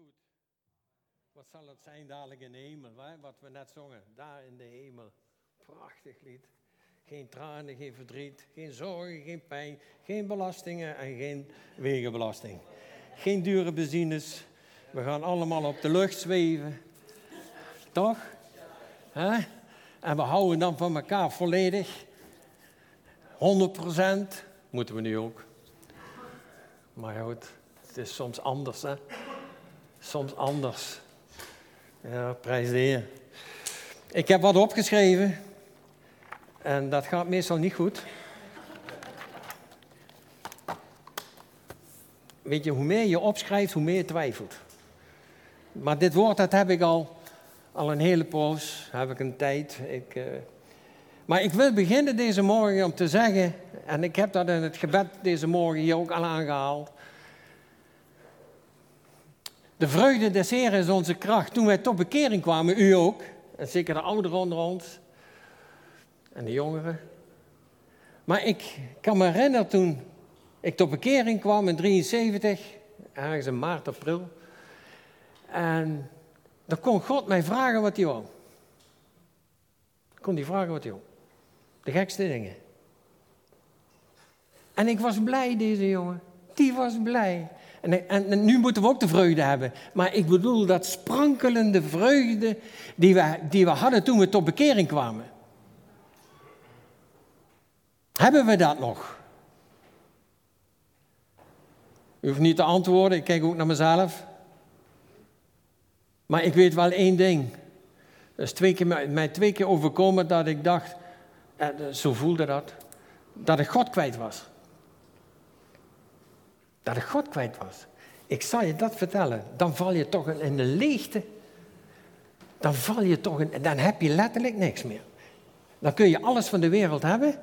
goed. Wat zal het zijn dadelijk in de hemel, wat we net zongen. Daar in de hemel. Prachtig lied. Geen tranen, geen verdriet, geen zorgen, geen pijn, geen belastingen en geen wegenbelasting. Geen dure benzines. We gaan allemaal op de lucht zweven. Toch? En we houden dan van elkaar volledig. 100% moeten we nu ook. Maar goed, het is soms anders, hè? Soms anders. Ja, prijs de Heer. Ik heb wat opgeschreven. En dat gaat meestal niet goed. Weet je, hoe meer je opschrijft, hoe meer je twijfelt. Maar dit woord, dat heb ik al, al een hele poos, heb ik een tijd. Ik, uh... Maar ik wil beginnen deze morgen om te zeggen, en ik heb dat in het gebed deze morgen hier ook al aangehaald. De vreugde des Heeren is onze kracht. Toen wij tot bekering kwamen, u ook, en zeker de ouderen onder ons, en de jongeren. Maar ik kan me herinneren toen ik tot bekering kwam in 73, ergens in maart, april. En dan kon God mij vragen wat hij wou. Kon hij vragen wat hij wou. De gekste dingen. En ik was blij, deze jongen. Die was blij. En, en, nu moeten we ook de vreugde hebben. Maar ik bedoel dat sprankelende vreugde die we, die we hadden toen we tot bekering kwamen. Hebben we dat nog? U hoeft niet te antwoorden, ik kijk ook naar mezelf. Maar ik weet wel één ding. Dat is twee keer, mij twee keer overkomen dat ik dacht, eh, zo voelde dat, dat ik God kwijt was. Dat ik God kwijt was. Ik zal je dat vertellen, dan val je toch in de leegte. Dan val je toch in, dan heb je letterlijk niks meer. Dan kun je alles van de wereld hebben,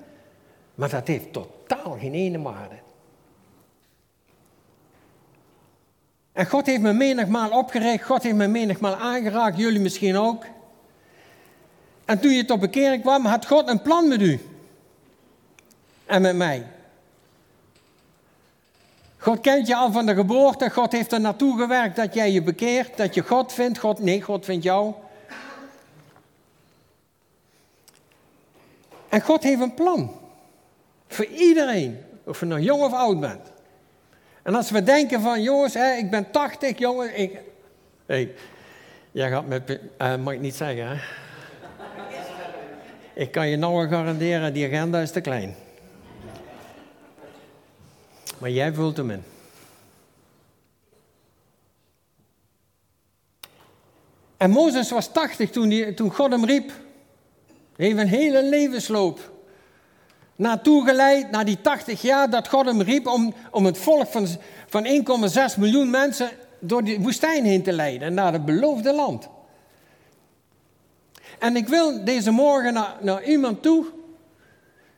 maar dat heeft totaal geen ene waarde. En God heeft me menigmaal opgericht, God heeft me menigmaal aangeraakt, jullie misschien ook. En toen je tot bekering kwam, had God een plan met u. En met mij. God kent je al van de geboorte. God heeft er naartoe gewerkt dat jij je bekeert. Dat je God vindt. God, nee, God vindt jou. En God heeft een plan. Voor iedereen. Of je nou jong of oud bent. En als we denken van, jongens, hè, ik ben 80, jongen. Ik... Hey, jij gaat met... Uh, mag ik niet zeggen, hè? Ik kan je nou garanderen, die agenda is te klein. Maar jij vult hem in. En Mozes was 80 toen, toen God hem riep. Hij heeft een hele levensloop naartoe geleid, naar die 80 jaar dat God hem riep om, om het volk van, van 1,6 miljoen mensen door die woestijn heen te leiden, naar het beloofde land. En ik wil deze morgen naar, naar iemand toe,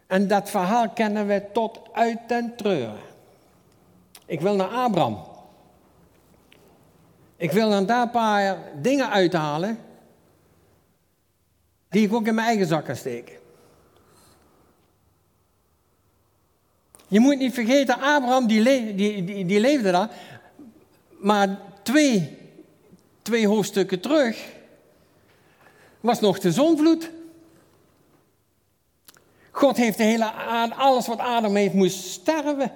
en dat verhaal kennen we tot uit den treuren. Ik wil naar Abraham. Ik wil dan daar een paar dingen uithalen die ik ook in mijn eigen zak kan steken. Je moet niet vergeten, Abraham die, die, die, die leefde daar, maar twee, twee hoofdstukken terug was nog de zonvloed. God heeft de hele alles wat Adam heeft, moest sterven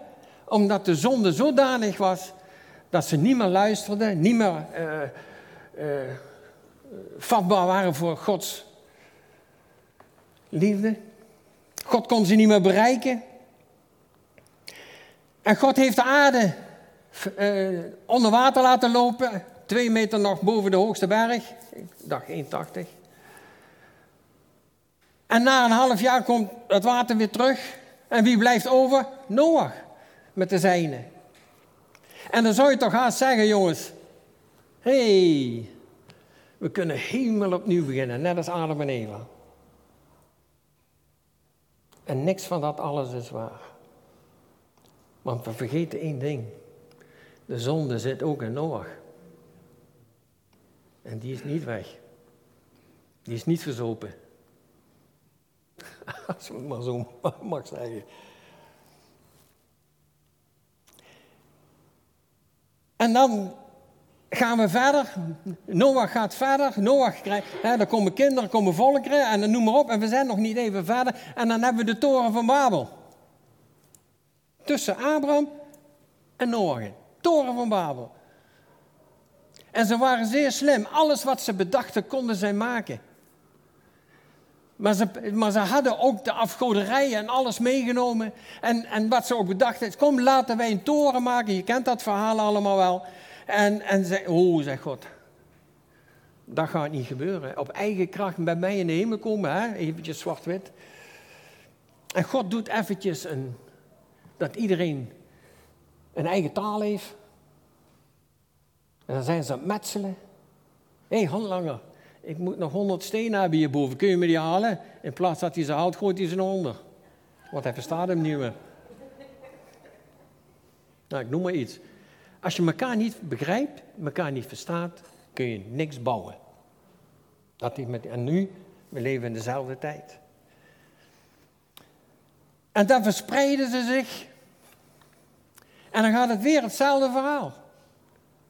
omdat de zonde zodanig was dat ze niet meer luisterden, niet meer uh, uh, vatbaar waren voor Gods liefde. God kon ze niet meer bereiken. En God heeft de aarde uh, onder water laten lopen, twee meter nog boven de hoogste berg, dag 1,80. En na een half jaar komt het water weer terug. En wie blijft over? Noach met de zijne. En dan zou je toch haast zeggen, jongens, hey, we kunnen helemaal opnieuw beginnen, net als Adam en Eva. En niks van dat alles is waar. Want we vergeten één ding. De zonde zit ook in Noach. En die is niet weg. Die is niet verzopen. Als ik maar zo mag zeggen. En dan gaan we verder. Noach gaat verder. Noach krijgt, hè, er komen kinderen, er komen volkeren en dan noem maar op. En we zijn nog niet even verder. En dan hebben we de toren van Babel. Tussen Abraham en Noach. Toren van Babel. En ze waren zeer slim. Alles wat ze bedachten konden zij maken. Maar ze, maar ze hadden ook de afgoderijen en alles meegenomen. En, en wat ze ook bedachten kom laten wij een toren maken. Je kent dat verhaal allemaal wel. En, en zei, oh, zegt God, dat gaat niet gebeuren. Op eigen kracht bij mij in de hemel komen, hè? eventjes zwart-wit. En God doet eventjes een, dat iedereen een eigen taal heeft. En dan zijn ze aan het metselen. Hé, hey, handlanger, ik moet nog honderd stenen hebben hierboven. Kun je me die halen? In plaats dat hij ze haalt, gooit hij ze onder. Want hij verstaat hem niet meer. Nou, ik noem maar iets. Als je elkaar niet begrijpt, elkaar niet verstaat, kun je niks bouwen. Dat is met, en nu, we leven in dezelfde tijd. En dan verspreiden ze zich. En dan gaat het weer hetzelfde verhaal.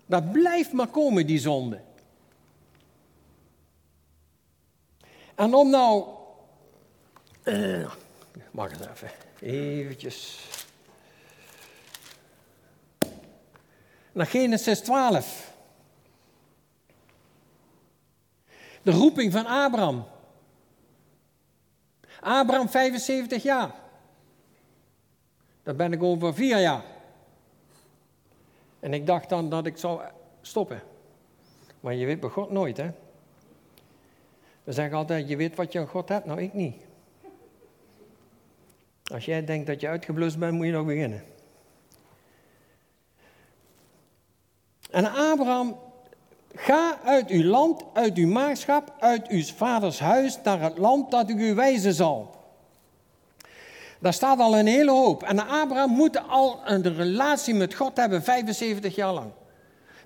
Dat blijft maar komen, die zonde. En om nou. Uh, mag eens even. Eventjes. Naar Genesis 12. De roeping van Abraham. Abraham 75 jaar. Daar ben ik over vier jaar. En ik dacht dan dat ik zou stoppen. Maar je weet bij God nooit, hè? We zeggen altijd, je weet wat je aan God hebt, nou ik niet. Als jij denkt dat je uitgeblust bent, moet je nog beginnen. En Abraham, ga uit uw land, uit uw maagschap, uit uw vaders huis naar het land dat ik u wijzen zal. Daar staat al een hele hoop. En Abraham moet al een relatie met God hebben, 75 jaar lang.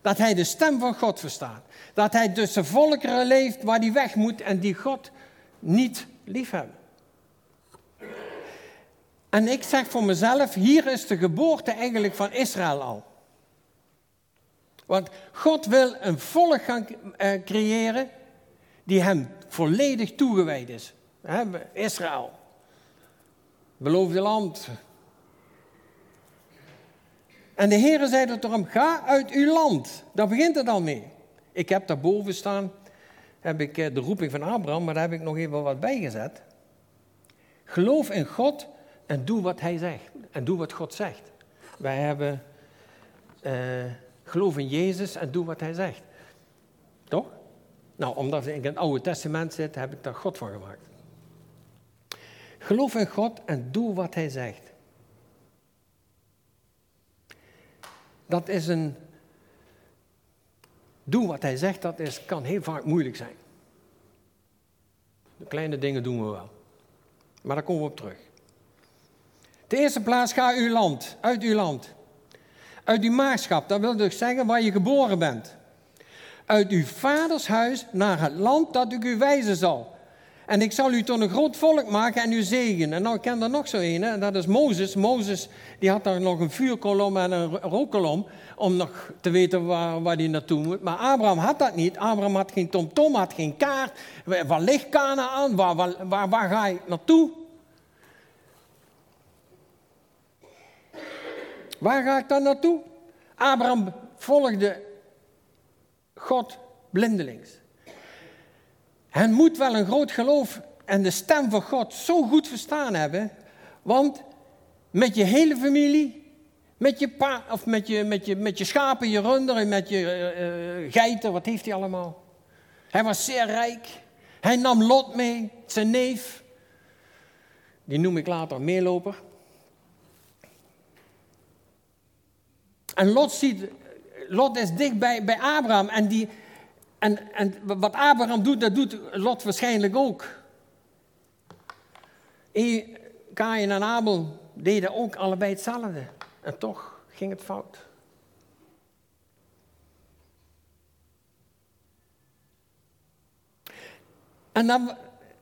Dat hij de stem van God verstaat. Dat hij tussen volkeren leeft waar hij weg moet en die God niet liefhebben. En ik zeg voor mezelf, hier is de geboorte eigenlijk van Israël al. Want God wil een volk gaan eh, creëren die hem volledig toegewijd is. Israël. Beloofde land. En de Heere zei tot hem, ga uit uw land. Daar begint het al mee. Ik heb daarboven staan, heb ik eh, de roeping van Abraham, maar daar heb ik nog even wat bijgezet. Geloof in God en doe wat hij zegt. En doe wat God zegt. Wij hebben... Uh, Geloof in Jezus en doe wat hij zegt. Toch? Nou, omdat ik in het Oude Testament zit, heb ik daar God van gemaakt. Geloof in God en doe wat hij zegt. Dat is een. Doe wat hij zegt, dat is, kan heel vaak moeilijk zijn. De kleine dingen doen we wel. Maar daar komen we op terug. De eerste plaats, ga uw land, uit uw land. Uit uw maagschap, dat wil dus zeggen waar je geboren bent. Uit uw vaders huis naar het land dat ik u wijzen zal. En ik zal u tot een groot volk maken en u zegen. En nou, ik ken er nog zo een, hè? dat is Mozes. Mozes die had daar nog een vuurkolom en een rookkolom om nog te weten waar, waar hij naartoe moet. Maar Abraham had dat niet. Abraham had geen tomtom, had geen kaart. Waar ligt Canaan? Waar, waar, waar, waar ga ik naartoe? Waar ga ik dan naartoe? Abraham volgde God blindelings. Hij moet wel een groot geloof en de stem van God zo goed verstaan hebben, want met je hele familie, met je, pa, of met je, met je, met je schapen, je runderen, met je uh, geiten, wat heeft hij allemaal? Hij was zeer rijk. Hij nam Lot mee, zijn neef. Die noem ik later meeloper. En Lot, ziet, Lot is dicht bij, bij Abraham. En, die, en, en wat Abraham doet, dat doet Lot waarschijnlijk ook. Kain en Abel deden ook allebei hetzelfde. En toch ging het fout. En dan,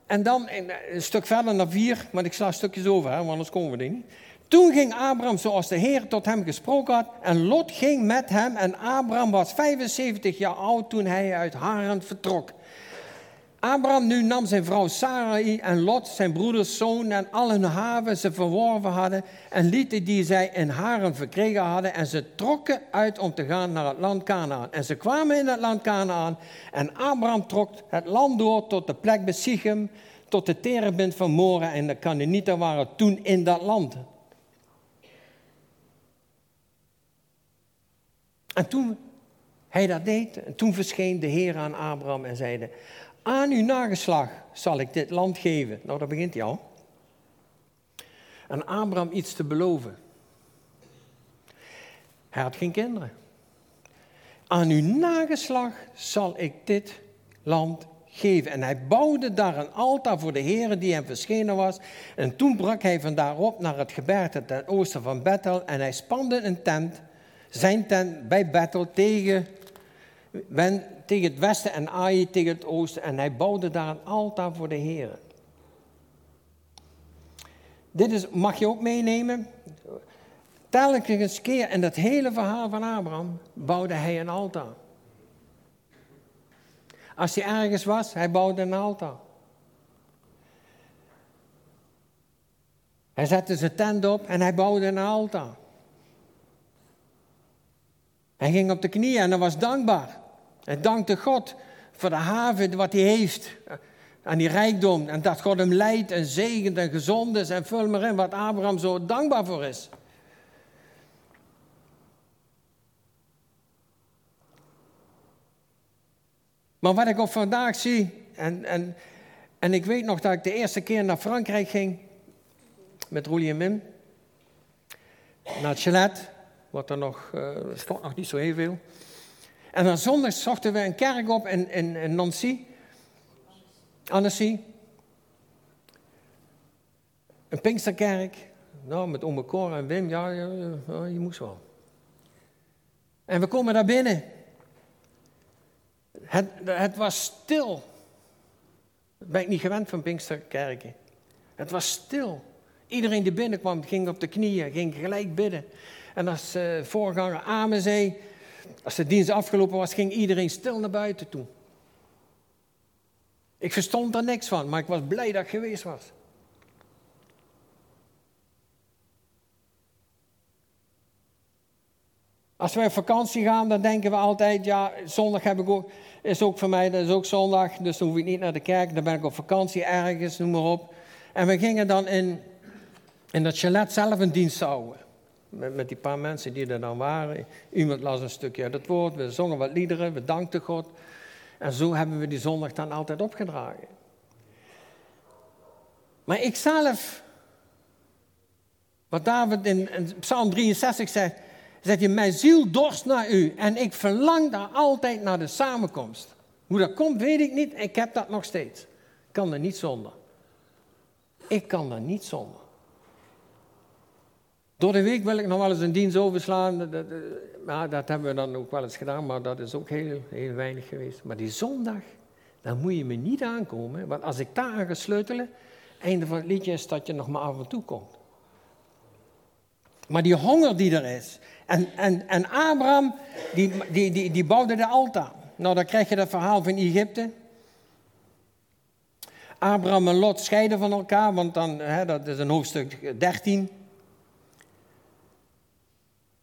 en dan een stuk verder naar vier, maar ik sla stukjes over, want anders komen we er niet. Toen ging Abraham zoals de Heer tot hem gesproken had. En Lot ging met hem. En Abraham was 75 jaar oud toen hij uit Haran vertrok. Abraham nu nam zijn vrouw Sarai en Lot, zijn broeders zoon en al hun haven ze verworven hadden en lieten die zij in Haran verkregen hadden en ze trokken uit om te gaan naar het land Canaan. En ze kwamen in het land Canaan en Abraham trok het land door tot de plek bij tot de terebint van Mora en de Canaanieten waren toen in dat land. En toen hij dat deed, en toen verscheen de Heer aan Abraham en zeide, aan uw nageslag zal ik dit land geven. Nou, daar begint hij al. En Abraham iets te beloven. Hij had geen kinderen. Aan uw nageslag zal ik dit land geven. En hij bouwde daar een altaar voor de Heer die hem verschenen was. En toen brak hij vandaar op naar het gebergte ten oosten van Bethel. En hij spande een tent, zijn tent bij Bethel tegen tegen het westen en Ai tegen het oosten. En hij bouwde daar een altaar voor de Heer. Dit is, mag je ook meenemen. Telkens keer in dat hele verhaal van Abraham bouwde hij een altaar. Als hij ergens was, hij bouwde een altaar. Hij zette zijn tent op en hij bouwde een altaar. Hij ging op de knieën en hij was dankbaar. Hij dankte God voor de haven wat hij heeft. En die rijkdom. En dat God hem leidt en zegent en gezond is. En vul maar in wat Abraham zo dankbaar voor is. Maar wat ik op vandaag zie. En, en, en ik weet nog dat ik de eerste keer naar Frankrijk ging. Met Roelie en Mim. Naar Chalet. Wat er nog, uh, stond nog niet zo heel veel. En dan zondag zochten we een kerk op in, in, in Nancy. Annecy. Een Pinksterkerk. Nou, met Ome Cor en Wim, ja, ja, ja, je moest wel. En we komen daar binnen. Het, het was stil. Dat ben ik niet gewend van Pinksterkerken. Het was stil. Iedereen die binnenkwam ging op de knieën, ging gelijk bidden. En als uh, voorganger Amen zei, als de dienst afgelopen was, ging iedereen stil naar buiten toe. Ik verstond er niks van, maar ik was blij dat ik geweest was. Als wij op vakantie gaan, dan denken we altijd, ja, zondag heb ik ook, is ook voor mij, dat is ook zondag, dus dan hoef ik niet naar de kerk, dan ben ik op vakantie ergens, noem maar op. En we gingen dan in, in dat chalet zelf een dienst houden met, die paar mensen die er dan waren. Iemand las een stukje uit het woord, we zongen wat liederen, we dankten God. En zo hebben we die zondag dan altijd opgedragen. Maar ik zelf, wat David in, in Psalm 63 zegt, zegt je, mijn ziel dorst naar u en ik verlang daar altijd naar de samenkomst. Hoe dat komt, weet ik niet. Ik heb dat nog steeds. Ik kan er niet zonder. Ik kan er niet zonder. Door de week wil ik nog wel eens een dienst overslaan. Dat, ja, dat hebben we dan ook wel eens gedaan, maar dat is ook heel, heel weinig geweest. Maar die zondag, dan moet je me niet aankomen. Want als ik daar aan ga sleutelen, einde van het liedje is dat je nog maar af en toe komt. Maar die honger die er is. En, en, en Abraham, die, die, die, die bouwde de altaar. Nou, dan krijg je dat verhaal van Egypte. Abraham en Lot scheiden van elkaar, want dan, hè, dat is een hoofdstuk 13.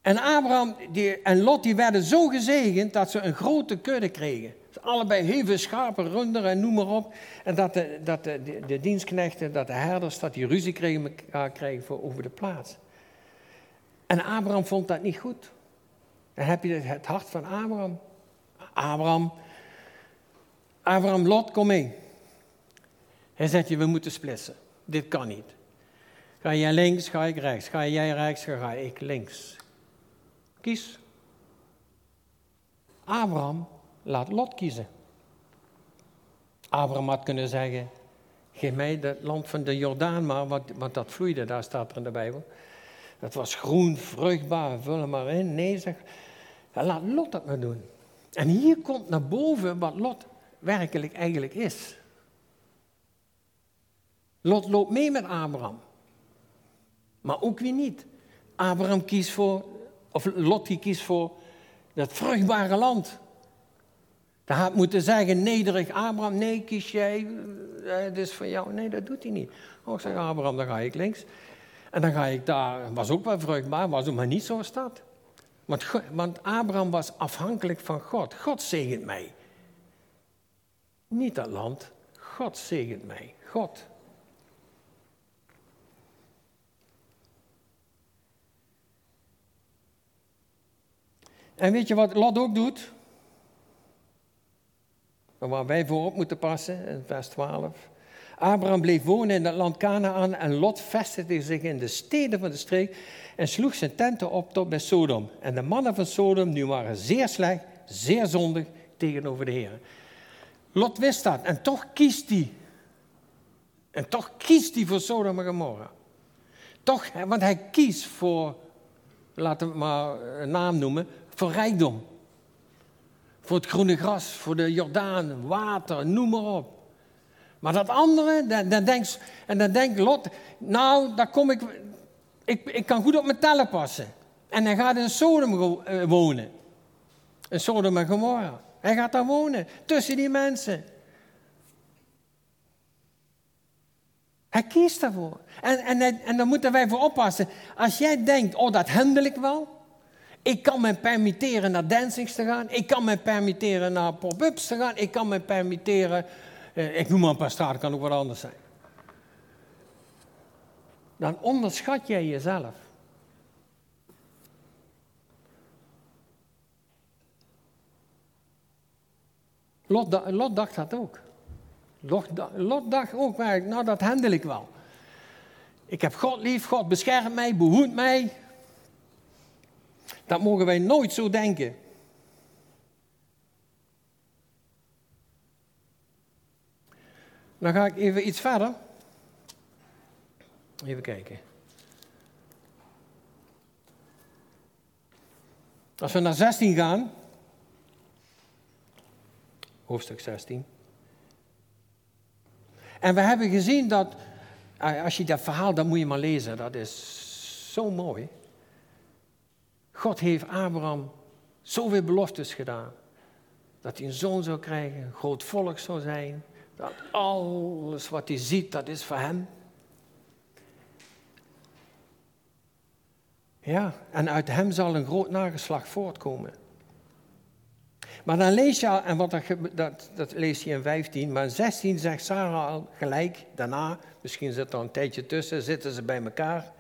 En Abraham die, en Lot die werden zo gezegend dat ze een grote kudde kregen. Allebei heel schapen, runderen en noem maar op. En dat de, dat de, de, dienstknechten, dat de herders, dat die ruzie kregen elkaar kregen voor over de plaats. En Abraham vond dat niet goed. Dan heb je het hart van Abraham. Abraham, Abraham, Lot, kom mee. Hij zegt je, we moeten splitsen. Dit kan niet. Ga jij links, ga ik rechts. Ga jij rechts, ga ik links. Kies. Abraham laat Lot kiezen. Abraham had kunnen zeggen, geef mij het land van de Jordaan maar, want, dat vloeide, daar staat er in de Bijbel. Dat was groen, vruchtbaar, vul hem maar in. Nee, zeg, laat Lot dat maar doen. En hier komt naar boven wat Lot werkelijk eigenlijk is. Lot loopt mee met Abraham. Maar ook weer niet. Abraham kiest voor, of Lot die kiest voor dat vruchtbare land. Hij had moeten zeggen, nederig Abraham, nee, kies jij, eh, het is voor jou. Nee, dat doet hij niet. Oh, zeg Abraham, dan ga ik links. En dan ga ik daar, was ook wel vruchtbaar, was ook maar niet zo'n stad. Want, want Abraham was afhankelijk van God. God zegent mij. Niet dat land, God zegent mij. God. En weet je wat Lot ook doet? Waar wij voor op moeten passen, in vers 12. Abraham bleef wonen in het land Canaan en Lot vestigde zich in de steden van de streek en sloeg zijn tenten op tot bij Sodom. En de mannen van Sodom nu waren zeer slecht, zeer zondig tegenover de Heer. Lot wist dat en toch kiest hij. En toch kiest hij voor Sodom en Gomorra. Toch, want hij kiest voor, laten we maar een naam noemen, voor rijkdom. Voor het groene gras, voor de Jordaan, water, noem maar op. Maar dat andere, dan, dan en dan denkt Lot, nou, daar kom ik, ik, ik kan goed op mijn tellen passen. En hij gaat in Sodom eh, wonen. In Sodom en Gomorra. Hij gaat daar wonen, tussen die mensen. Hij kiest daarvoor. En, en, en daar moeten wij voor oppassen. Als jij denkt, oh dat handel ik wel. Ik kan me permitteren naar dancings te gaan. Ik kan me permitteren naar pop-ups te gaan. Ik kan me permitteren, eh, ik noem maar een paar straten, kan ook wat anders zijn. Dan onderschat jij jezelf. Lot, Lot dacht dat ook. Lot, Lot dacht ook, nou dat handel ik wel. Ik heb God lief, God beschermt mij, behoedt mij. Dat mogen wij nooit zo denken. Dan ga ik even iets verder. Even kijken. Als we naar 16 gaan, hoofdstuk 16. En we hebben gezien dat, eh, als je dat verhaal, dat moet je maar lezen, dat is zo mooi. God heeft Abraham zoveel beloftes gedaan. Dat hij een zoon zou krijgen, een groot volk zou zijn. Dat alles wat hij ziet, dat is voor hem. Ja, en uit hem zal een groot nageslag voortkomen. Maar dan lees je, en wat dat, dat lees je in 15, maar in 16 zegt Sarah al gelijk daarna, misschien zit er een tijdje tussen, zitten ze bij elkaar.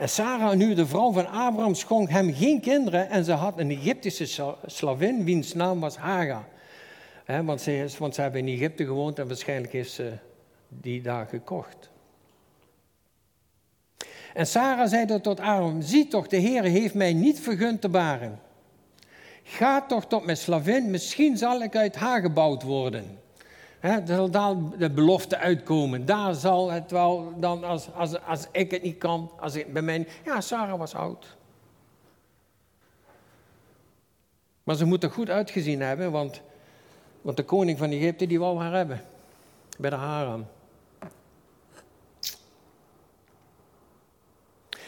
En Sarah, nu de vrouw van Abraham, schonk hem geen kinderen en ze had een Egyptische slavin, wiens naam was Hagar. want, ze, want ze hebben in Egypte gewoond en waarschijnlijk is ze die daar gekocht. En Sarah zei tot Abraham, zie toch, de Heer heeft mij niet vergund te baren. Ga toch tot mijn slavin, misschien zal ik uit haar gebouwd worden. Er zal daar de belofte uitkomen. Daar zal het wel dan, als, als, als ik het niet kan, als ik bij mij. Ja, Sarah was oud. Maar ze moet er goed uitgezien hebben, want, want de koning van Egypte die wou haar hebben. Bij de Haram.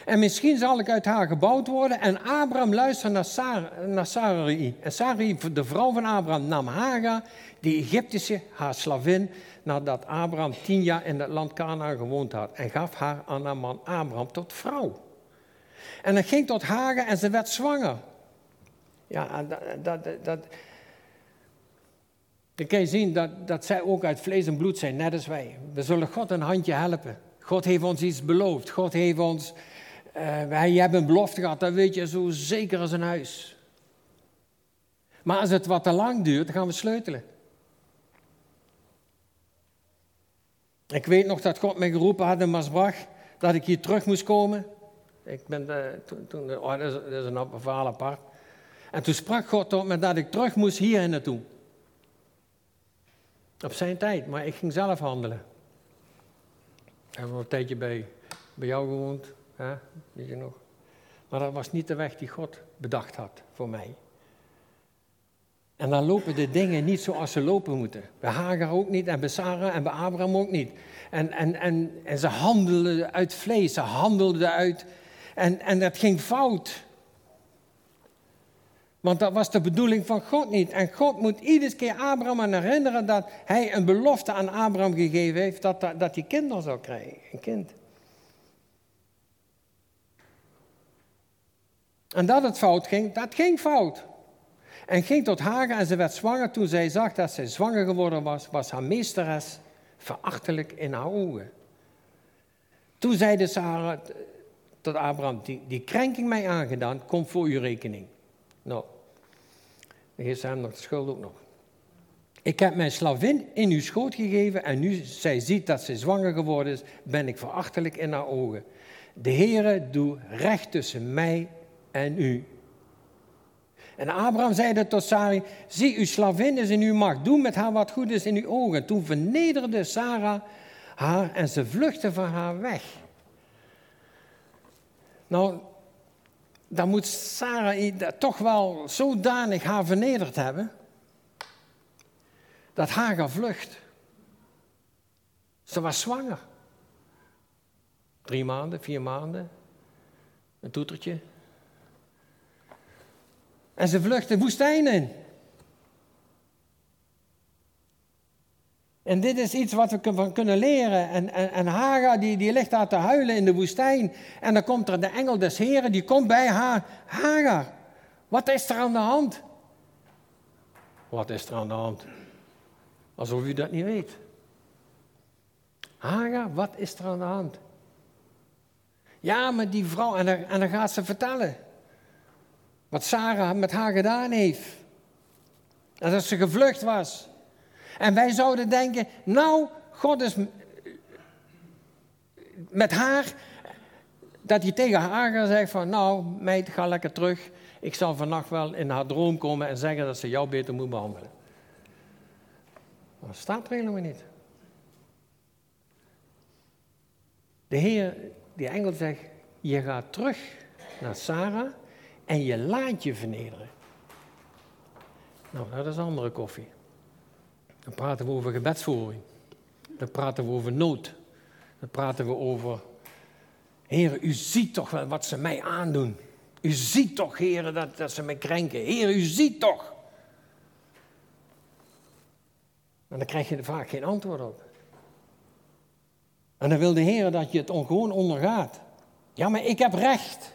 En misschien zal ik uit haar gebouwd worden. En Abraham luisterde naar, Sar naar Sarai. En Sarai, de vrouw van Abraham, nam Hagar, die Egyptische, haar slavin, nadat Abraham tien jaar in het land Canaan gewoond had. En gaf haar aan haar man Abraham tot vrouw. En hij ging tot Hagar en ze werd zwanger. Ja, dat, dat, dat, dan kan je zien dat, dat zij ook uit vlees en bloed zijn, net als wij. We zullen God een handje helpen. God heeft ons iets beloofd. God heeft ons uh, wij hebben een belofte gehad, dat weet je zo zeker als een huis. Maar als het wat te lang duurt, dan gaan we sleutelen. Ik weet nog dat God mij geroepen had in Masbach, dat ik hier terug moest komen. Ik ben de, toen, toen oh, dat, is, een verhaal apart. En toen sprak God tot me dat ik terug moest hier naartoe. Op zijn tijd, maar ik ging zelf handelen. Ik heb nog een tijdje bij, bij jou gewoond. Hè? Weet je nog? Maar dat was niet de weg die God bedacht had voor mij. En dan lopen de dingen niet zoals ze lopen moeten. Bij Hagar ook niet, en bij Sarah en bij Abraham ook niet. En, en, en, en ze handelden uit vlees, ze handelden uit. En, en dat ging fout. Want dat was de bedoeling van God niet. En God moet iedere keer Abraham aan herinneren dat hij een belofte aan Abraham gegeven heeft dat, dat, dat hij kinderen zou krijgen. Een kind. En dat het fout ging, dat ging fout. En ging tot Hagar en ze werd zwanger. Toen zij zag dat zij zwanger geworden was, was haar meesteres verachtelijk in haar ogen. Toen zeide Sarah tot Abraham, die, die krenking mij aangedaan, komt voor uw rekening. Nou, de Heer zei nog de schuld ook nog. Ik heb mijn slavin in uw schoot gegeven en nu zij ziet dat ze zwanger geworden is, ben ik verachtelijk in haar ogen. De Heere doe recht tussen mij en u. En Abraham zeide tot Sarai, zie uw slavin is in uw macht, doe met haar wat goed is in uw ogen. Toen vernederde Sarah haar en ze vluchtte van haar weg. Nou, dan moet Sarah toch wel zodanig haar vernederd hebben, dat Hagar vlucht. Ze was zwanger. Drie maanden, vier maanden, een toetertje. En ze vlucht de woestijn in. En dit is iets wat we van kunnen leren. En, en, Haga die, die ligt daar te huilen in de woestijn. En dan komt er de engel des Heren, die komt bij haar. Hagar, wat is er aan de hand? Wat is er aan de hand? Alsof u dat niet weet. Hagar, wat is er aan de hand? Ja, maar die vrouw, en dan gaat ze vertellen. Wat Sarah met haar gedaan heeft. Dat ze gevlucht was. En wij zouden denken, nou, God is met haar, dat hij tegen haar zeggen van, nou, meid, ga lekker terug. Ik zal vannacht wel in haar droom komen en zeggen dat ze jou beter moet behandelen. Dat staat er helemaal niet. De Heer, die engel zegt, je gaat terug naar Sarah en je laat je vernederen. Nou, dat is andere koffie. Dan praten we over gebedsvoering. Dan praten we over nood. Dan praten we over, Heer, u ziet toch wel wat ze mij aandoen. U ziet toch, Heer, dat, dat ze mij krenken. Heer, u ziet toch. En dan krijg je er vaak geen antwoord op. En dan wil de Heer dat je het gewoon ondergaat. Ja, maar ik heb recht.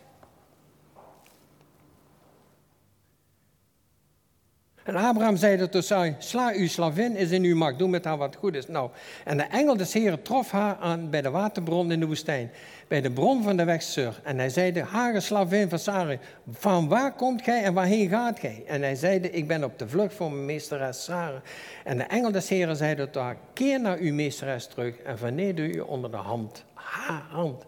En Abraham zei tot Sarai, sla uw slavin, is in uw macht, doe met haar wat goed is. Nou, en de engel des Heren trof haar aan bij de waterbron in de woestijn, bij de bron van de weg Sur. En hij zeide, haar slavin van Sarai, van waar komt gij en waarheen gaat gij? En hij zeide, ik ben op de vlucht voor mijn meesteres Sarah. En de engel des Heren zeide tot haar, keer naar uw meesteres terug en verneder u onder de hand, haar hand.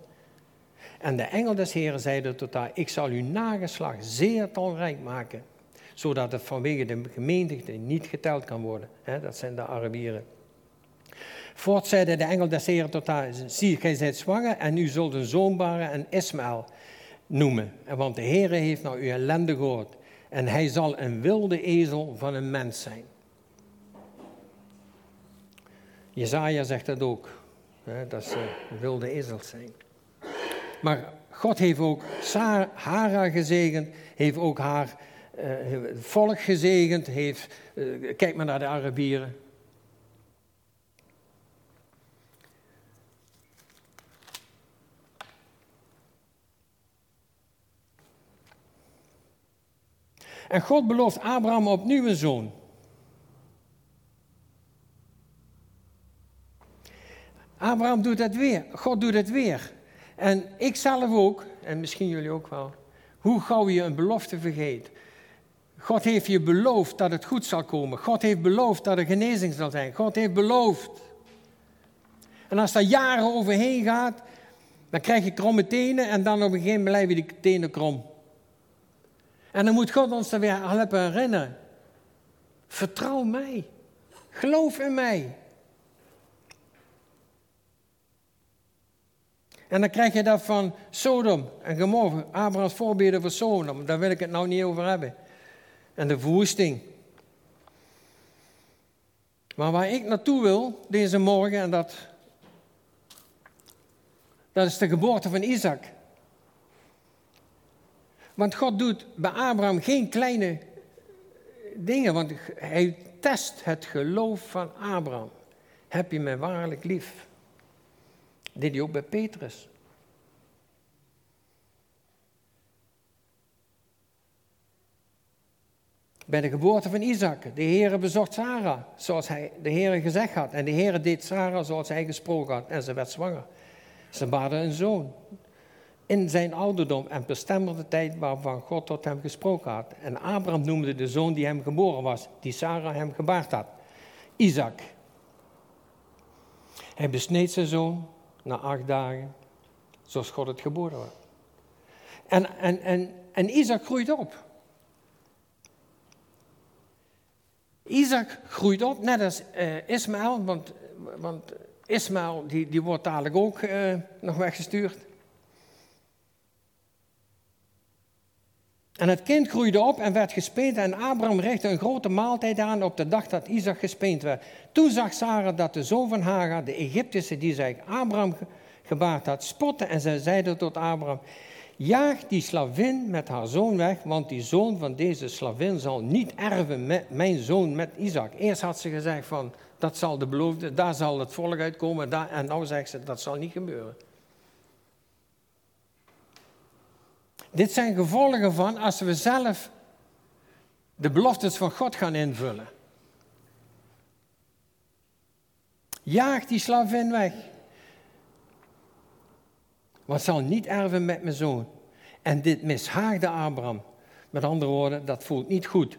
En de engel des Heren zeide tot haar, ik zal uw nageslacht zeer talrijk maken zodat het vanwege de gemeente niet geteld kan worden. dat zijn de Arabieren. Voort zeide de engel des Heren tot haar, zie, gij zijt zwanger en u zult een zoon baren en Ismaël noemen. Want de Heere heeft nou uw ellende gehoord en hij zal een wilde ezel van een mens zijn. Jezaja zegt dat ook, dat ze wilde ezels zijn. Maar God heeft ook Hara gezegend, heeft ook haar het volk gezegend heeft. Uh, kijk maar naar de Arabieren. En God belooft Abraham opnieuw een zoon. Abraham doet het weer. God doet het weer. En ik zelf ook, en misschien jullie ook wel. Hoe gauw je een belofte vergeet. God heeft je beloofd dat het goed zal komen. God heeft beloofd dat er genezing zal zijn. God heeft beloofd. En als daar jaren overheen gaat, dan krijg je kromme tenen en dan op een gegeven moment blijven die tenen krom. En dan moet God ons er weer helpen herinneren. Vertrouw mij. Geloof in mij. En dan krijg je dat van Sodom en Gomorra, Abraham's voorbeelden voor Sodom. Daar wil ik het nou niet over hebben en de verwoesting. Maar waar ik naartoe wil deze morgen, en dat Dat is de geboorte van Isaac. Want God doet bij Abraham geen kleine dingen, want hij test het geloof van Abraham. Heb je mij waarlijk lief? Dat deed hij ook bij Petrus. Bij de geboorte van Isaac. De Heere bezocht Sarah, zoals hij, de Heere gezegd had. En de Heere deed Sarah zoals hij gesproken had. En ze werd zwanger. Ze baden een zoon. In zijn ouderdom en bestemde de tijd waarvan God tot hem gesproken had. En Abraham noemde de zoon die hem geboren was, die Sarah hem gebaard had, Isaac. Hij besneed zijn zoon na acht dagen, zoals God het geboren had. En, en, en, en Isaac groeit op. Isaac groeit op, net als uh, Ismaël, want, want Ismaël die, die wordt dadelijk ook uh, nog weggestuurd. En het kind groeide op en werd gespeend en Abraham richtte een grote maaltijd aan op de dag dat Isaac gespeend werd. Toen zag Sarah dat de zoon van Hagar, de Egyptische die zij Abraham gebaard had, spotte en zij zeide tot Abraham, jaag die slavin met haar zoon weg, want die zoon van deze slavin zal niet erven met mijn zoon met Isaac. Eerst had ze gezegd van, dat zal de beloofde, daar zal het volk uitkomen, daar, en nu zegt ze, dat zal niet gebeuren. Dit zijn gevolgen van als we zelf de beloftes van God gaan invullen. Jaag die slavin weg. Want zal niet erven met mijn zoon. En dit mishaagde Abraham. Met andere woorden, dat voelt niet goed.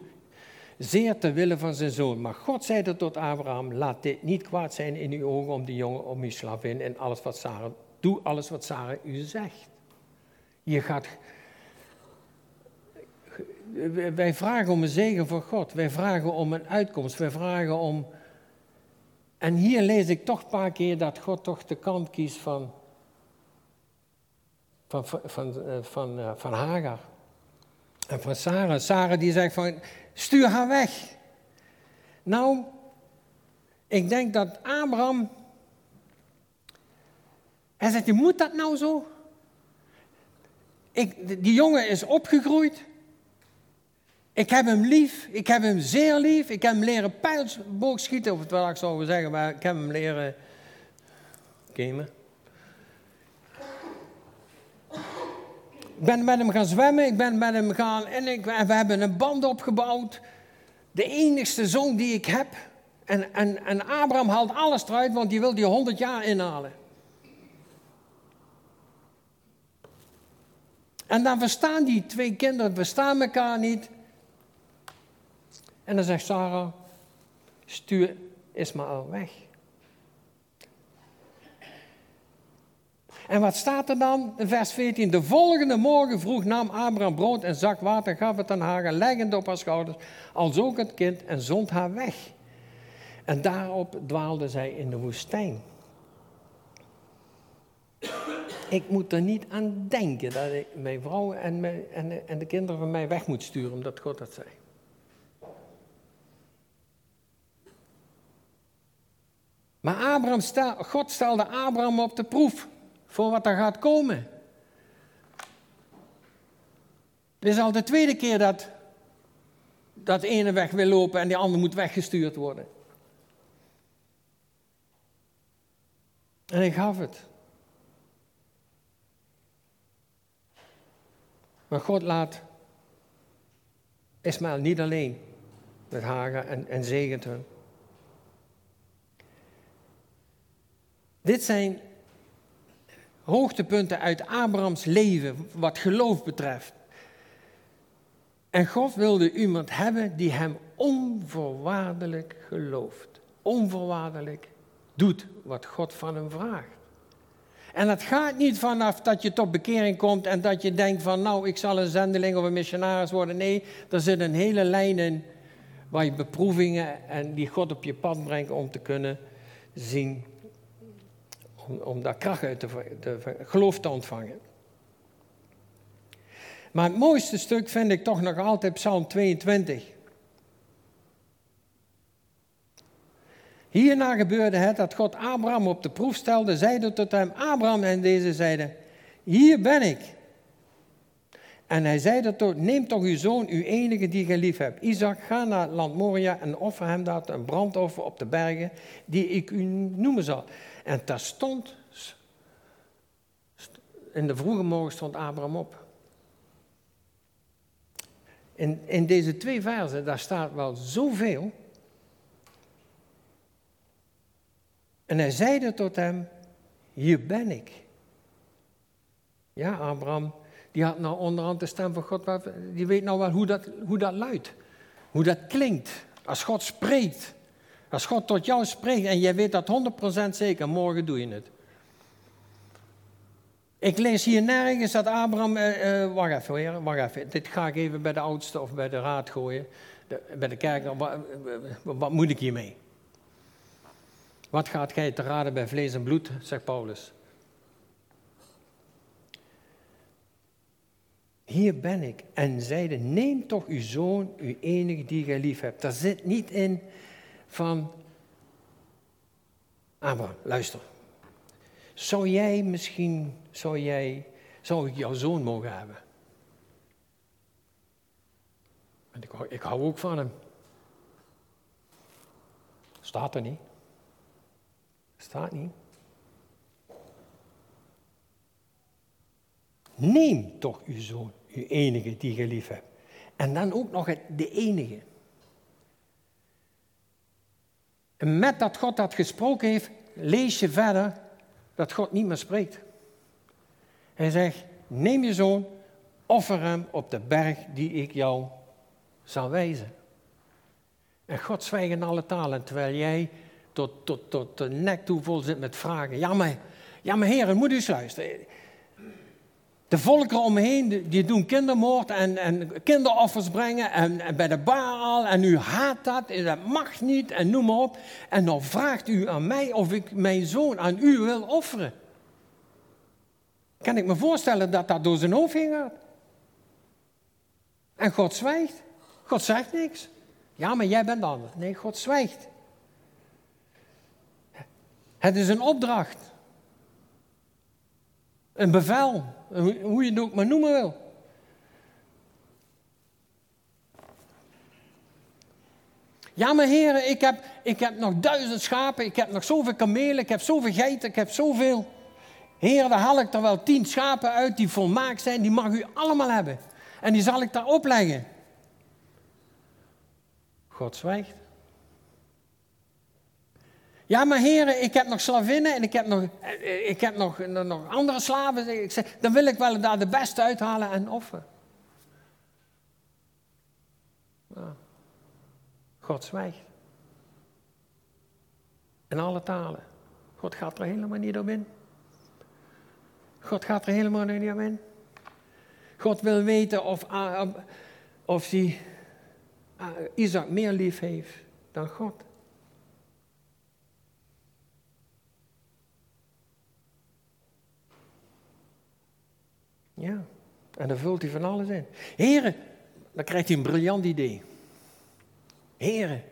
Zeer te willen van zijn zoon. Maar God zei tot Abraham: Laat dit niet kwaad zijn in uw ogen om die jongen, om uw slavin en alles wat Sarah. Doe alles wat Sarah u zegt. Je gaat. Wij vragen om een zegen van God. Wij vragen om een uitkomst. Wij vragen om. En hier lees ik toch een paar keer dat God toch de kant kiest van van, van, van, eh, van, eh, van Hagar. En van Sarah. Sarah die zegt van, stuur haar weg. Nou, ik denk dat Abraham, hij zegt, je moet dat nou zo? Ik, die jongen is opgegroeid. Ik heb hem lief, ik heb hem zeer lief. Ik heb hem leren pijlboogschieten, of wat ik zou zeggen, maar ik heb hem leren gamen. Ik ben met hem gaan zwemmen, ik ben met hem gaan en, ik, we hebben een band opgebouwd. De enigste zoon die ik heb. En, en, en Abraham haalt alles eruit, want die wil die 100 jaar inhalen. En dan verstaan die twee kinderen, verstaan elkaar niet. En dan zegt Sarah, stuur Ismaël weg. En wat staat er dan in vers 14? De volgende morgen vroeg nam Abraham brood en zak water, gaf het aan Hagar, leggend op haar schouders, als ook het kind, en zond haar weg. En daarop dwaalde zij in de woestijn. Ik moet er niet aan denken dat ik mijn vrouw en, mijn, en, en de kinderen van mij weg moet sturen, omdat God dat zei. Maar Abraham stel, God stelde Abraham op de proef voor wat er gaat komen. Het is al de tweede keer dat dat ene weg wil lopen en die ander moet weggestuurd worden. En ik gaf het. Maar God laat Ismaël niet alleen met Hagar en, en zegent hem. Dit zijn hoogtepunten uit Abrahams leven, wat geloof betreft. En God wilde iemand hebben die hem onvoorwaardelijk gelooft. Onvoorwaardelijk doet wat God van hem vraagt. En het gaat niet vanaf dat je tot bekering komt en dat je denkt van nou, ik zal een zendeling of een missionaris worden. Nee, er zit een hele lijn in waar je beproevingen en die God op je pad brengt om te kunnen zien om, daar kracht uit te, te, geloof te ontvangen. Maar het mooiste stuk vind ik toch nog altijd Psalm 22. Hierna gebeurde het dat God Abraham op de proef stelde, zeide tot hem, Abraham, en deze zeiden, hier ben ik. En hij zeide tot, neem toch uw zoon, uw enige die gij lief hebt, Isaac, ga naar land Moria en offer hem dat een brandoffer op de bergen die ik u noemen zal. En terstond, in de vroege morgen stond Abraham op. In, in deze twee versen, daar staat wel zoveel. En hij zeide tot hem, hier ben ik. Ja, Abraham, die had nou onderhand de stem van God, die weet nou wel hoe dat, hoe dat luidt. Hoe dat klinkt. Als God spreekt. Als God tot jou spreekt en jij weet dat 100% zeker, morgen doe je het. Ik lees hier nergens dat Abraham, uh, uh, wacht even, wacht even. Dit ga ik even bij de oudste of bij de raad gooien. Bij de kerk, wat, wat moet ik hiermee? Wat gaat gij te raden bij vlees en bloed, zegt Paulus. Hier ben ik. En zeide, neem toch uw zoon, uw enige die gij lief hebt. Daar zit niet in van, Abraham, luister. Zou jij misschien, zou jij, zou ik jouw zoon mogen hebben? En ik, ik hou ook van hem. Staat er niet. Staat niet. Neem toch uw zoon, uw enige die je lief hebt. En dan ook nog het, de enige. En met dat God dat gesproken heeft, lees je verder dat God niet meer spreekt. Hij zegt, neem je zoon, offer hem op de berg die ik jou zal wijzen. En God zwijgt in alle talen, terwijl jij tot, tot, tot de nek toe vol zit met vragen. Ja, maar, ja, maar heren, moet u eens luisteren. De volkeren omheen, die doen kindermoord en, en kinderoffers brengen en, en, bij de Baal en u haat dat en dat mag niet en noem maar op. En dan vraagt u aan mij of ik mijn zoon aan u wil offeren. Kan ik me voorstellen dat dat door zijn hoofd heen gaat? En God zwijgt. God zegt niks. Ja, maar jij bent anders. Nee, God zwijgt. Het is een opdracht. Een bevel. Hoe je het ook maar noemen wil. Ja, maar heren, ik heb, ik heb nog duizend schapen, ik heb nog zoveel kamelen, ik heb zoveel geiten, ik heb zoveel. Heren, dan haal ik er wel tien schapen uit die volmaakt zijn, die mag u allemaal hebben. En die zal ik daar opleggen. God zwijgt. Ja, maar heren, ik heb nog slavinnen en ik heb nog, ik heb nog, nog andere slaven. Ik zeg, dan wil ik wel daar de beste uithalen en offeren. Nou, God zwijgt. In alle talen. God gaat er helemaal niet op in. God gaat er helemaal niet op in. God wil weten of, uh, of hij uh, Isaac meer lief heeft dan God. Ja, en dan vult hij van alles in. Heren, dan krijgt hij een briljant idee. Heren,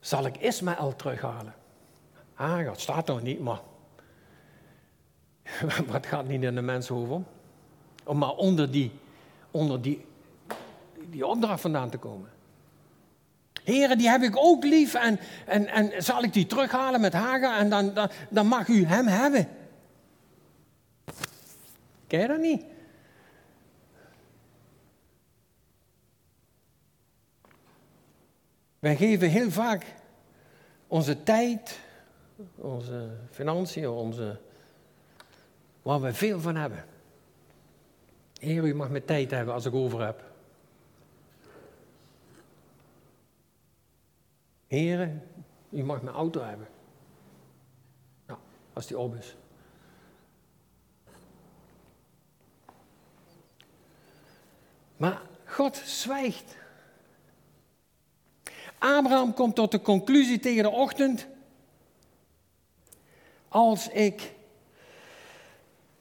zal ik Ismaël terughalen? Ah, dat staat nog niet, maar wat gaat niet in de mensen over? Om maar onder die, onder die, die opdracht vandaan te komen. Heren, die heb ik ook lief en, en, en zal ik die terughalen met Haga en dan, dan, dan mag u hem hebben. Ken je dat niet? Wij geven heel vaak onze tijd, onze financiën, onze, waar we veel van hebben. Heer, u mag mijn tijd hebben als ik over heb. Heren, u mag mijn auto hebben. Nou, als die op is. Maar God zwijgt. Abraham komt tot de conclusie tegen de ochtend. Als ik.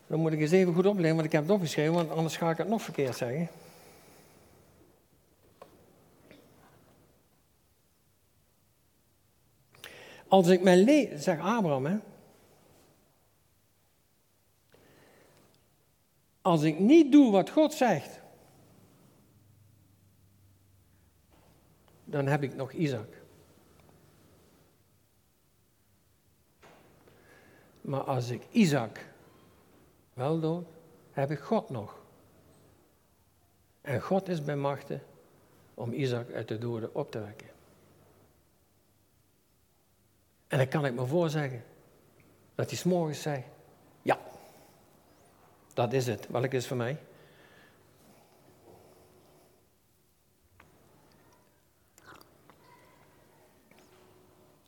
Dan moet ik eens even goed oplezen, want ik heb het opgeschreven, want anders ga ik het nog verkeerd zeggen. Als ik mijn leven, zeg Abraham, hè. Als ik niet doe wat God zegt, dan heb ik nog Isaac. Maar als ik Isaac wel doe, heb ik God nog. En God is bij machten om Isaac uit de doden op te wekken. En dan kan ik me voorzeggen dat hij s'morgens zei, ja, dat is het, welk is voor mij?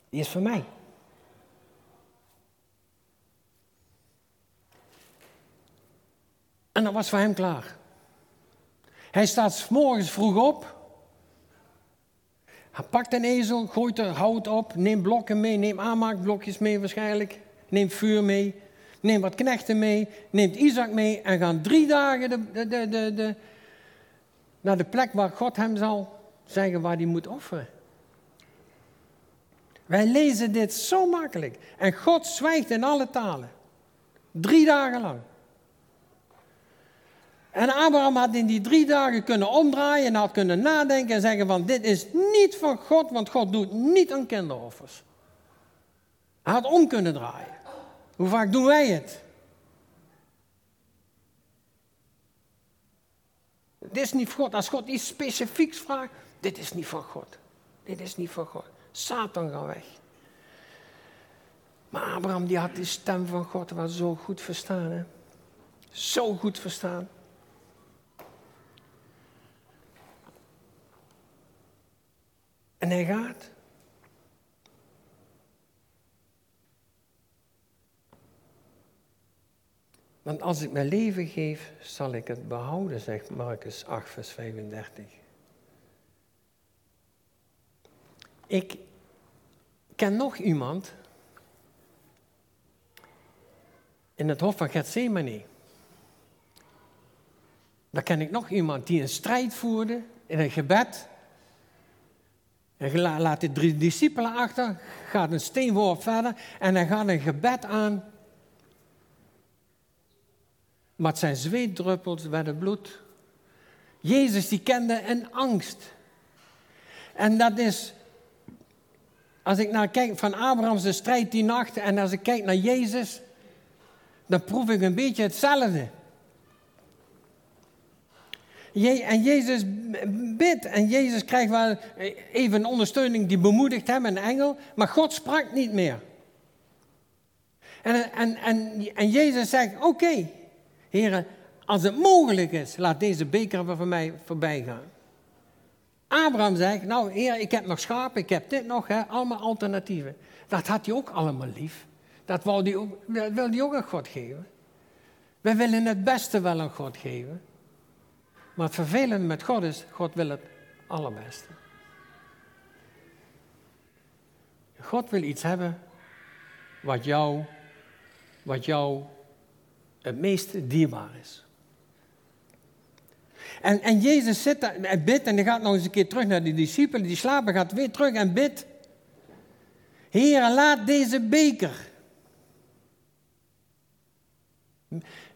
Die is voor mij. En dat was voor hem klaar. Hij staat s morgens vroeg op. Hij pakt een ezel, gooit er hout op, neemt blokken mee, neemt aanmaakblokjes mee waarschijnlijk, neemt vuur mee, neemt wat knechten mee, neemt Isaac mee en gaan drie dagen de, de, de, naar de plek waar God hem zal zeggen waar hij moet offeren. Wij lezen dit zo makkelijk. En God zwijgt in alle talen. Drie dagen lang. En Abraham had in die drie dagen kunnen omdraaien en had kunnen nadenken en zeggen van dit is niet van God, want God doet niet aan kinderoffers. Hij had om kunnen draaien. Hoe vaak doen wij het? Dit is niet van God. Als God iets specifieks vraagt, dit is niet van God. Dit is niet van God. Satan gaat weg. Maar Abraham die had die stem van God wel zo goed verstaan. Hè? Zo goed verstaan. En hij gaat. Want als ik mijn leven geef, zal ik het behouden, zegt Marcus 8, vers 35. Ik ken nog iemand in het hof van Gethsemane. Daar ken ik nog iemand die een strijd voerde in een gebed. En laat de drie discipelen achter, gaat een steenworp verder en hij gaat een gebed aan. Maar zijn zweetdruppels werden bloed. Jezus die kende een angst. En dat is, als ik naar kijk van Abraham's strijd die nacht en als ik kijk naar Jezus, dan proef ik een beetje hetzelfde. En Jezus bidt en Jezus krijgt wel even ondersteuning die bemoedigt hem, een engel, maar God sprak niet meer. En, en, en, en Jezus zegt, oké, okay, heren, als het mogelijk is, laat deze beker van mij voorbij gaan. Abraham zegt, nou heer, ik heb nog schapen, ik heb dit nog, hè, allemaal alternatieven. Dat had hij ook allemaal lief. Dat wil hij ook, dat wil hij ook aan God geven. We willen het beste wel aan God geven. Maar het vervelende met God is, God wil het allerbeste. God wil iets hebben wat jou, wat jou het meest dierbaar is. En, en Jezus zit daar en bidt en hij gaat nog eens een keer terug naar de discipelen. Die slapen, gaat weer terug en bidt. Heer, laat deze beker.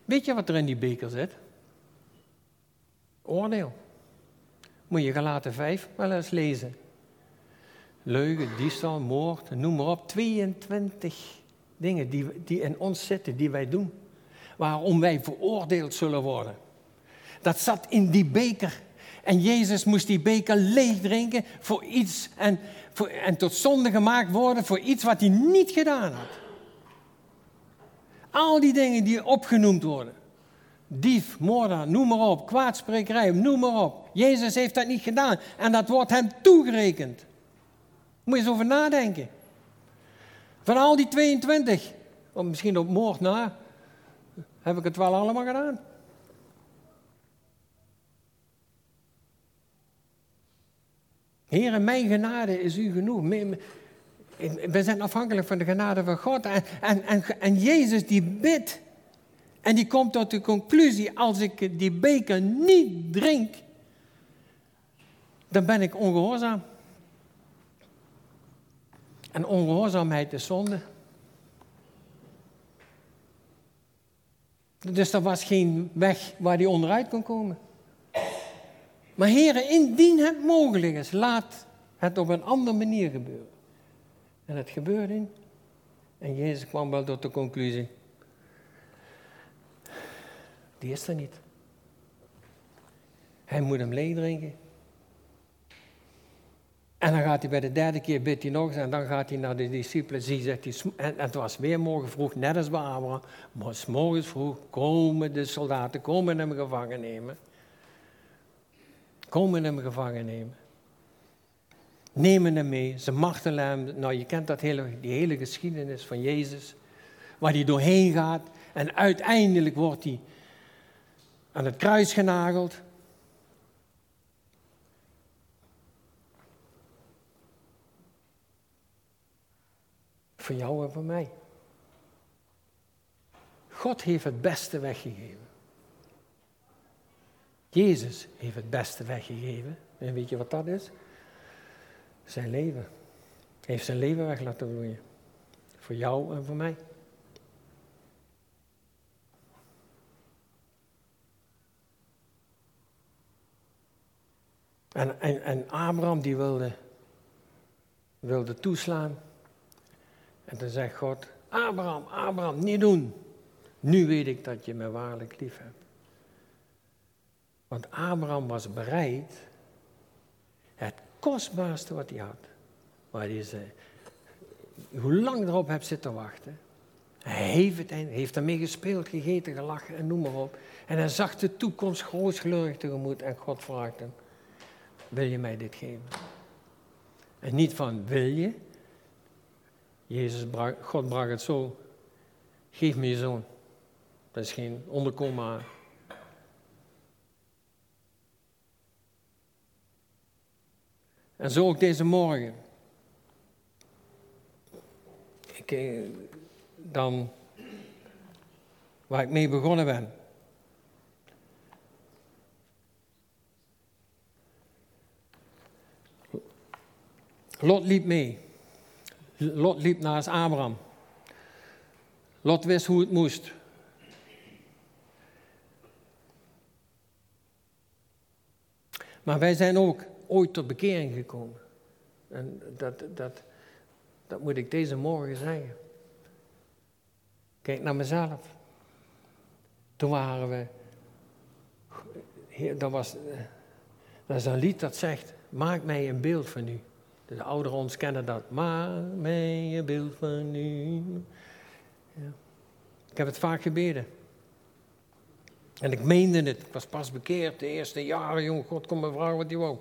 Weet je wat er in die beker zit? Oordeel. Moet je gelaten 5 wel eens lezen. Leugen, diefstal, moord, noem maar op. 22 dingen die, die in ons zitten, die wij doen. Waarom wij veroordeeld zullen worden. Dat zat in die beker. En Jezus moest die beker leeg drinken voor iets en, voor, en tot zonde gemaakt worden voor iets wat hij niet gedaan had. Al die dingen die opgenoemd worden dief, moordenaar, noem maar op, kwaadsprekerij, noem maar op. Jezus heeft dat niet gedaan en dat wordt hem toegerekend. Moet je eens over nadenken. Van al die 22, of misschien op moord na, heb ik het wel allemaal gedaan. Heer, mijn genade is u genoeg. We zijn afhankelijk van de genade van God. En, en, en, en Jezus die bidt en die komt tot de conclusie, als ik die beker niet drink, dan ben ik ongehoorzaam. En ongehoorzaamheid is zonde. Dus er was geen weg waar hij onderuit kon komen. Maar heren, indien het mogelijk is, laat het op een andere manier gebeuren. En het gebeurde. En Jezus kwam wel tot de conclusie, die is er niet. Hij moet hem leeg drinken. En dan gaat hij bij de derde keer, bidt hij nog eens, en dan gaat hij naar de discipelen. Zie, zegt hij, en, het was weer morgen vroeg, net als bij Abraham. Maar morgens vroeg komen de soldaten, komen hem gevangen nemen. Komen hem gevangen nemen. Nemen hem mee, ze martelen hem. Nou, je kent dat hele, die hele geschiedenis van Jezus. Waar hij doorheen gaat. En uiteindelijk wordt hij aan het kruis genageld. Voor jou en voor mij. God heeft het beste weggegeven. Jezus heeft het beste weggegeven. En weet je wat dat is? Zijn leven. Hij heeft zijn leven weg laten vloeien. Voor jou en voor mij. En, en, en Abraham die wilde, wilde toeslaan. En toen zegt God, Abraham, Abraham, niet doen. Nu weet ik dat je me waarlijk lief hebt. Want Abraham was bereid het kostbaarste wat hij had. Waar hij zei, hoe lang erop heb zitten wachten. Hij heeft heeft ermee gespeeld, gegeten, gelachen en noem maar op. En hij zag de toekomst grootgleurig tegemoet en God vraagt hem, wil je mij dit geven? En niet van, wil je? Jezus, God bracht het zo, geef me je zoon. Dat is geen onderkomen En zo ook deze morgen. Ik, eh, dan waar ik mee begonnen ben. Lot liep mee. Lot liep naast Abraham. Lot wist hoe het moest. Maar wij zijn ook ooit tot bekering gekomen. En dat, dat, dat moet ik deze morgen zeggen. Kijk naar mezelf. Toen waren we. Dat, was, dat is een lied dat zegt: Maak mij een beeld van u. De ouderen ons kennen dat. Maak mij een beeld van u. Ja. Ik heb het vaak gebeden. En ik meende het. Ik was pas bekeerd de eerste jaren, jong. God me vragen wat hij wou.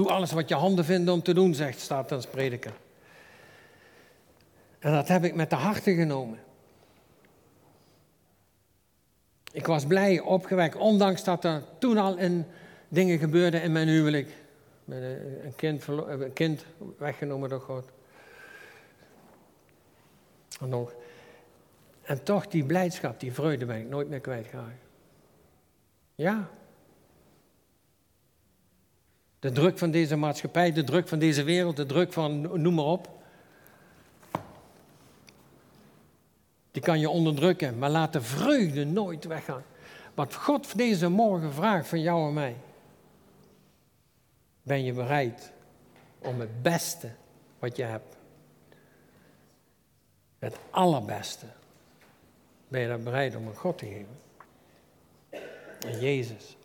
Doe alles wat je handen vinden om te doen, zegt staat als prediker. En dat heb ik met de harte genomen. Ik was blij, opgewekt, ondanks dat er toen al in dingen gebeurden in mijn huwelijk. Met een kind, een kind weggenomen door God. En, nog. en toch die blijdschap, die vreugde ben ik nooit meer kwijtgeraakt. Ja, de druk van deze maatschappij, de druk van deze wereld, de druk van noem maar op. Die kan je onderdrukken, maar laat de vreugde nooit weggaan. Wat God deze morgen vraagt van jou en mij. Ben je bereid om het beste wat je hebt, het allerbeste, ben je daar bereid om aan God te geven? En Jezus.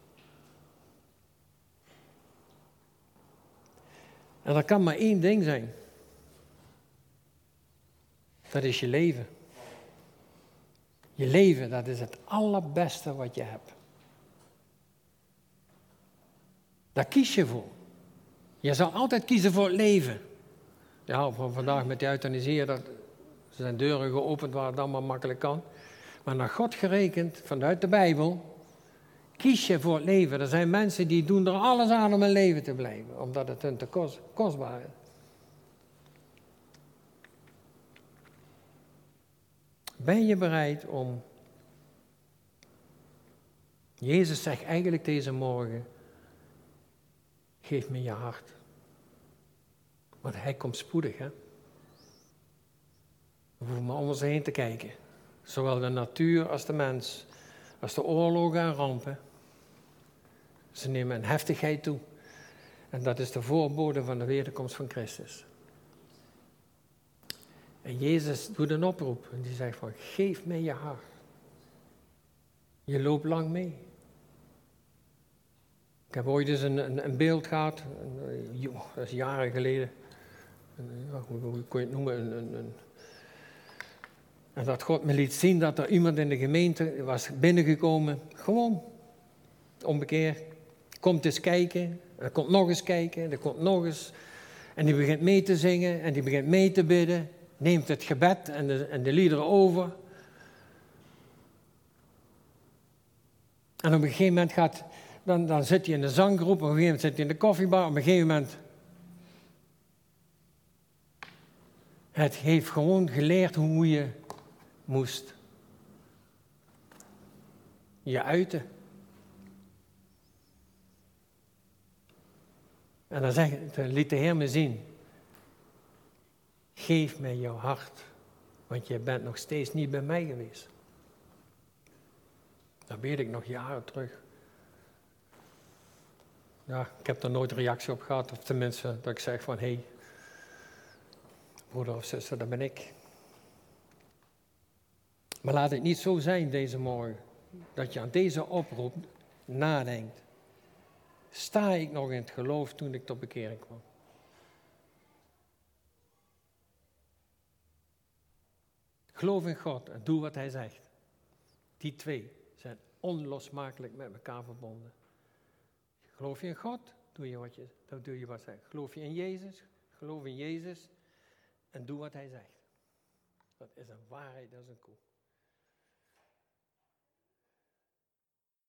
En dat kan maar één ding zijn. Dat is je leven. Je leven, dat is het allerbeste wat je hebt. Daar kies je voor. Je zal altijd kiezen voor het leven. Ja, van vandaag met die euthanasie, dat zijn deuren geopend waar het allemaal makkelijk kan. Maar naar God gerekend, vanuit de Bijbel, Kies je voor het leven. Er zijn mensen die doen er alles aan om in leven te blijven, omdat het hun te kost, kostbaar is. Ben je bereid om. Jezus zegt eigenlijk deze morgen: geef me je hart. Want hij komt spoedig, hè. We hoeven maar om ons heen te kijken. Zowel de natuur als de mens, als de oorlogen en rampen. Ze nemen een heftigheid toe. En dat is de voorbode van de wederkomst van Christus. En Jezus doet een oproep en die zegt van, geef mij je hart. Je loopt lang mee. Ik heb ooit eens een, een, beeld gehad, een, dat is jaren geleden. Hoe, hoe kon je het noemen? Een, en dat God me liet zien dat er iemand in de gemeente was binnengekomen, gewoon onbekeerd. Komt eens kijken, er komt nog eens kijken, er komt nog eens. En die begint mee te zingen en die begint mee te bidden. Neemt het gebed en de, en de liederen over. En op een gegeven moment gaat, dan, dan zit je in de zanggroep, op een gegeven moment zit je in de koffiebar, op een gegeven moment. Het heeft gewoon geleerd hoe je moest je uiten. En dan, zeg, dan liet de Heer me zien. Geef mij jouw hart, want je bent nog steeds niet bij mij geweest. Dat weet ik nog jaren terug. Ja, ik heb er nooit reactie op gehad, of tenminste dat ik zeg van hé, hey, broeder of zuster, dat ben ik. Maar laat het niet zo zijn deze morgen, dat je aan deze oproep nadenkt. Sta ik nog in het geloof toen ik tot bekering kwam? Geloof in God en doe wat Hij zegt. Die twee zijn onlosmakelijk met elkaar verbonden. Geloof je in God, doe je wat je, dan doe je wat hij zegt. Geloof je in Jezus, geloof in Jezus en doe wat Hij zegt. Dat is een waarheid, dat is een koe.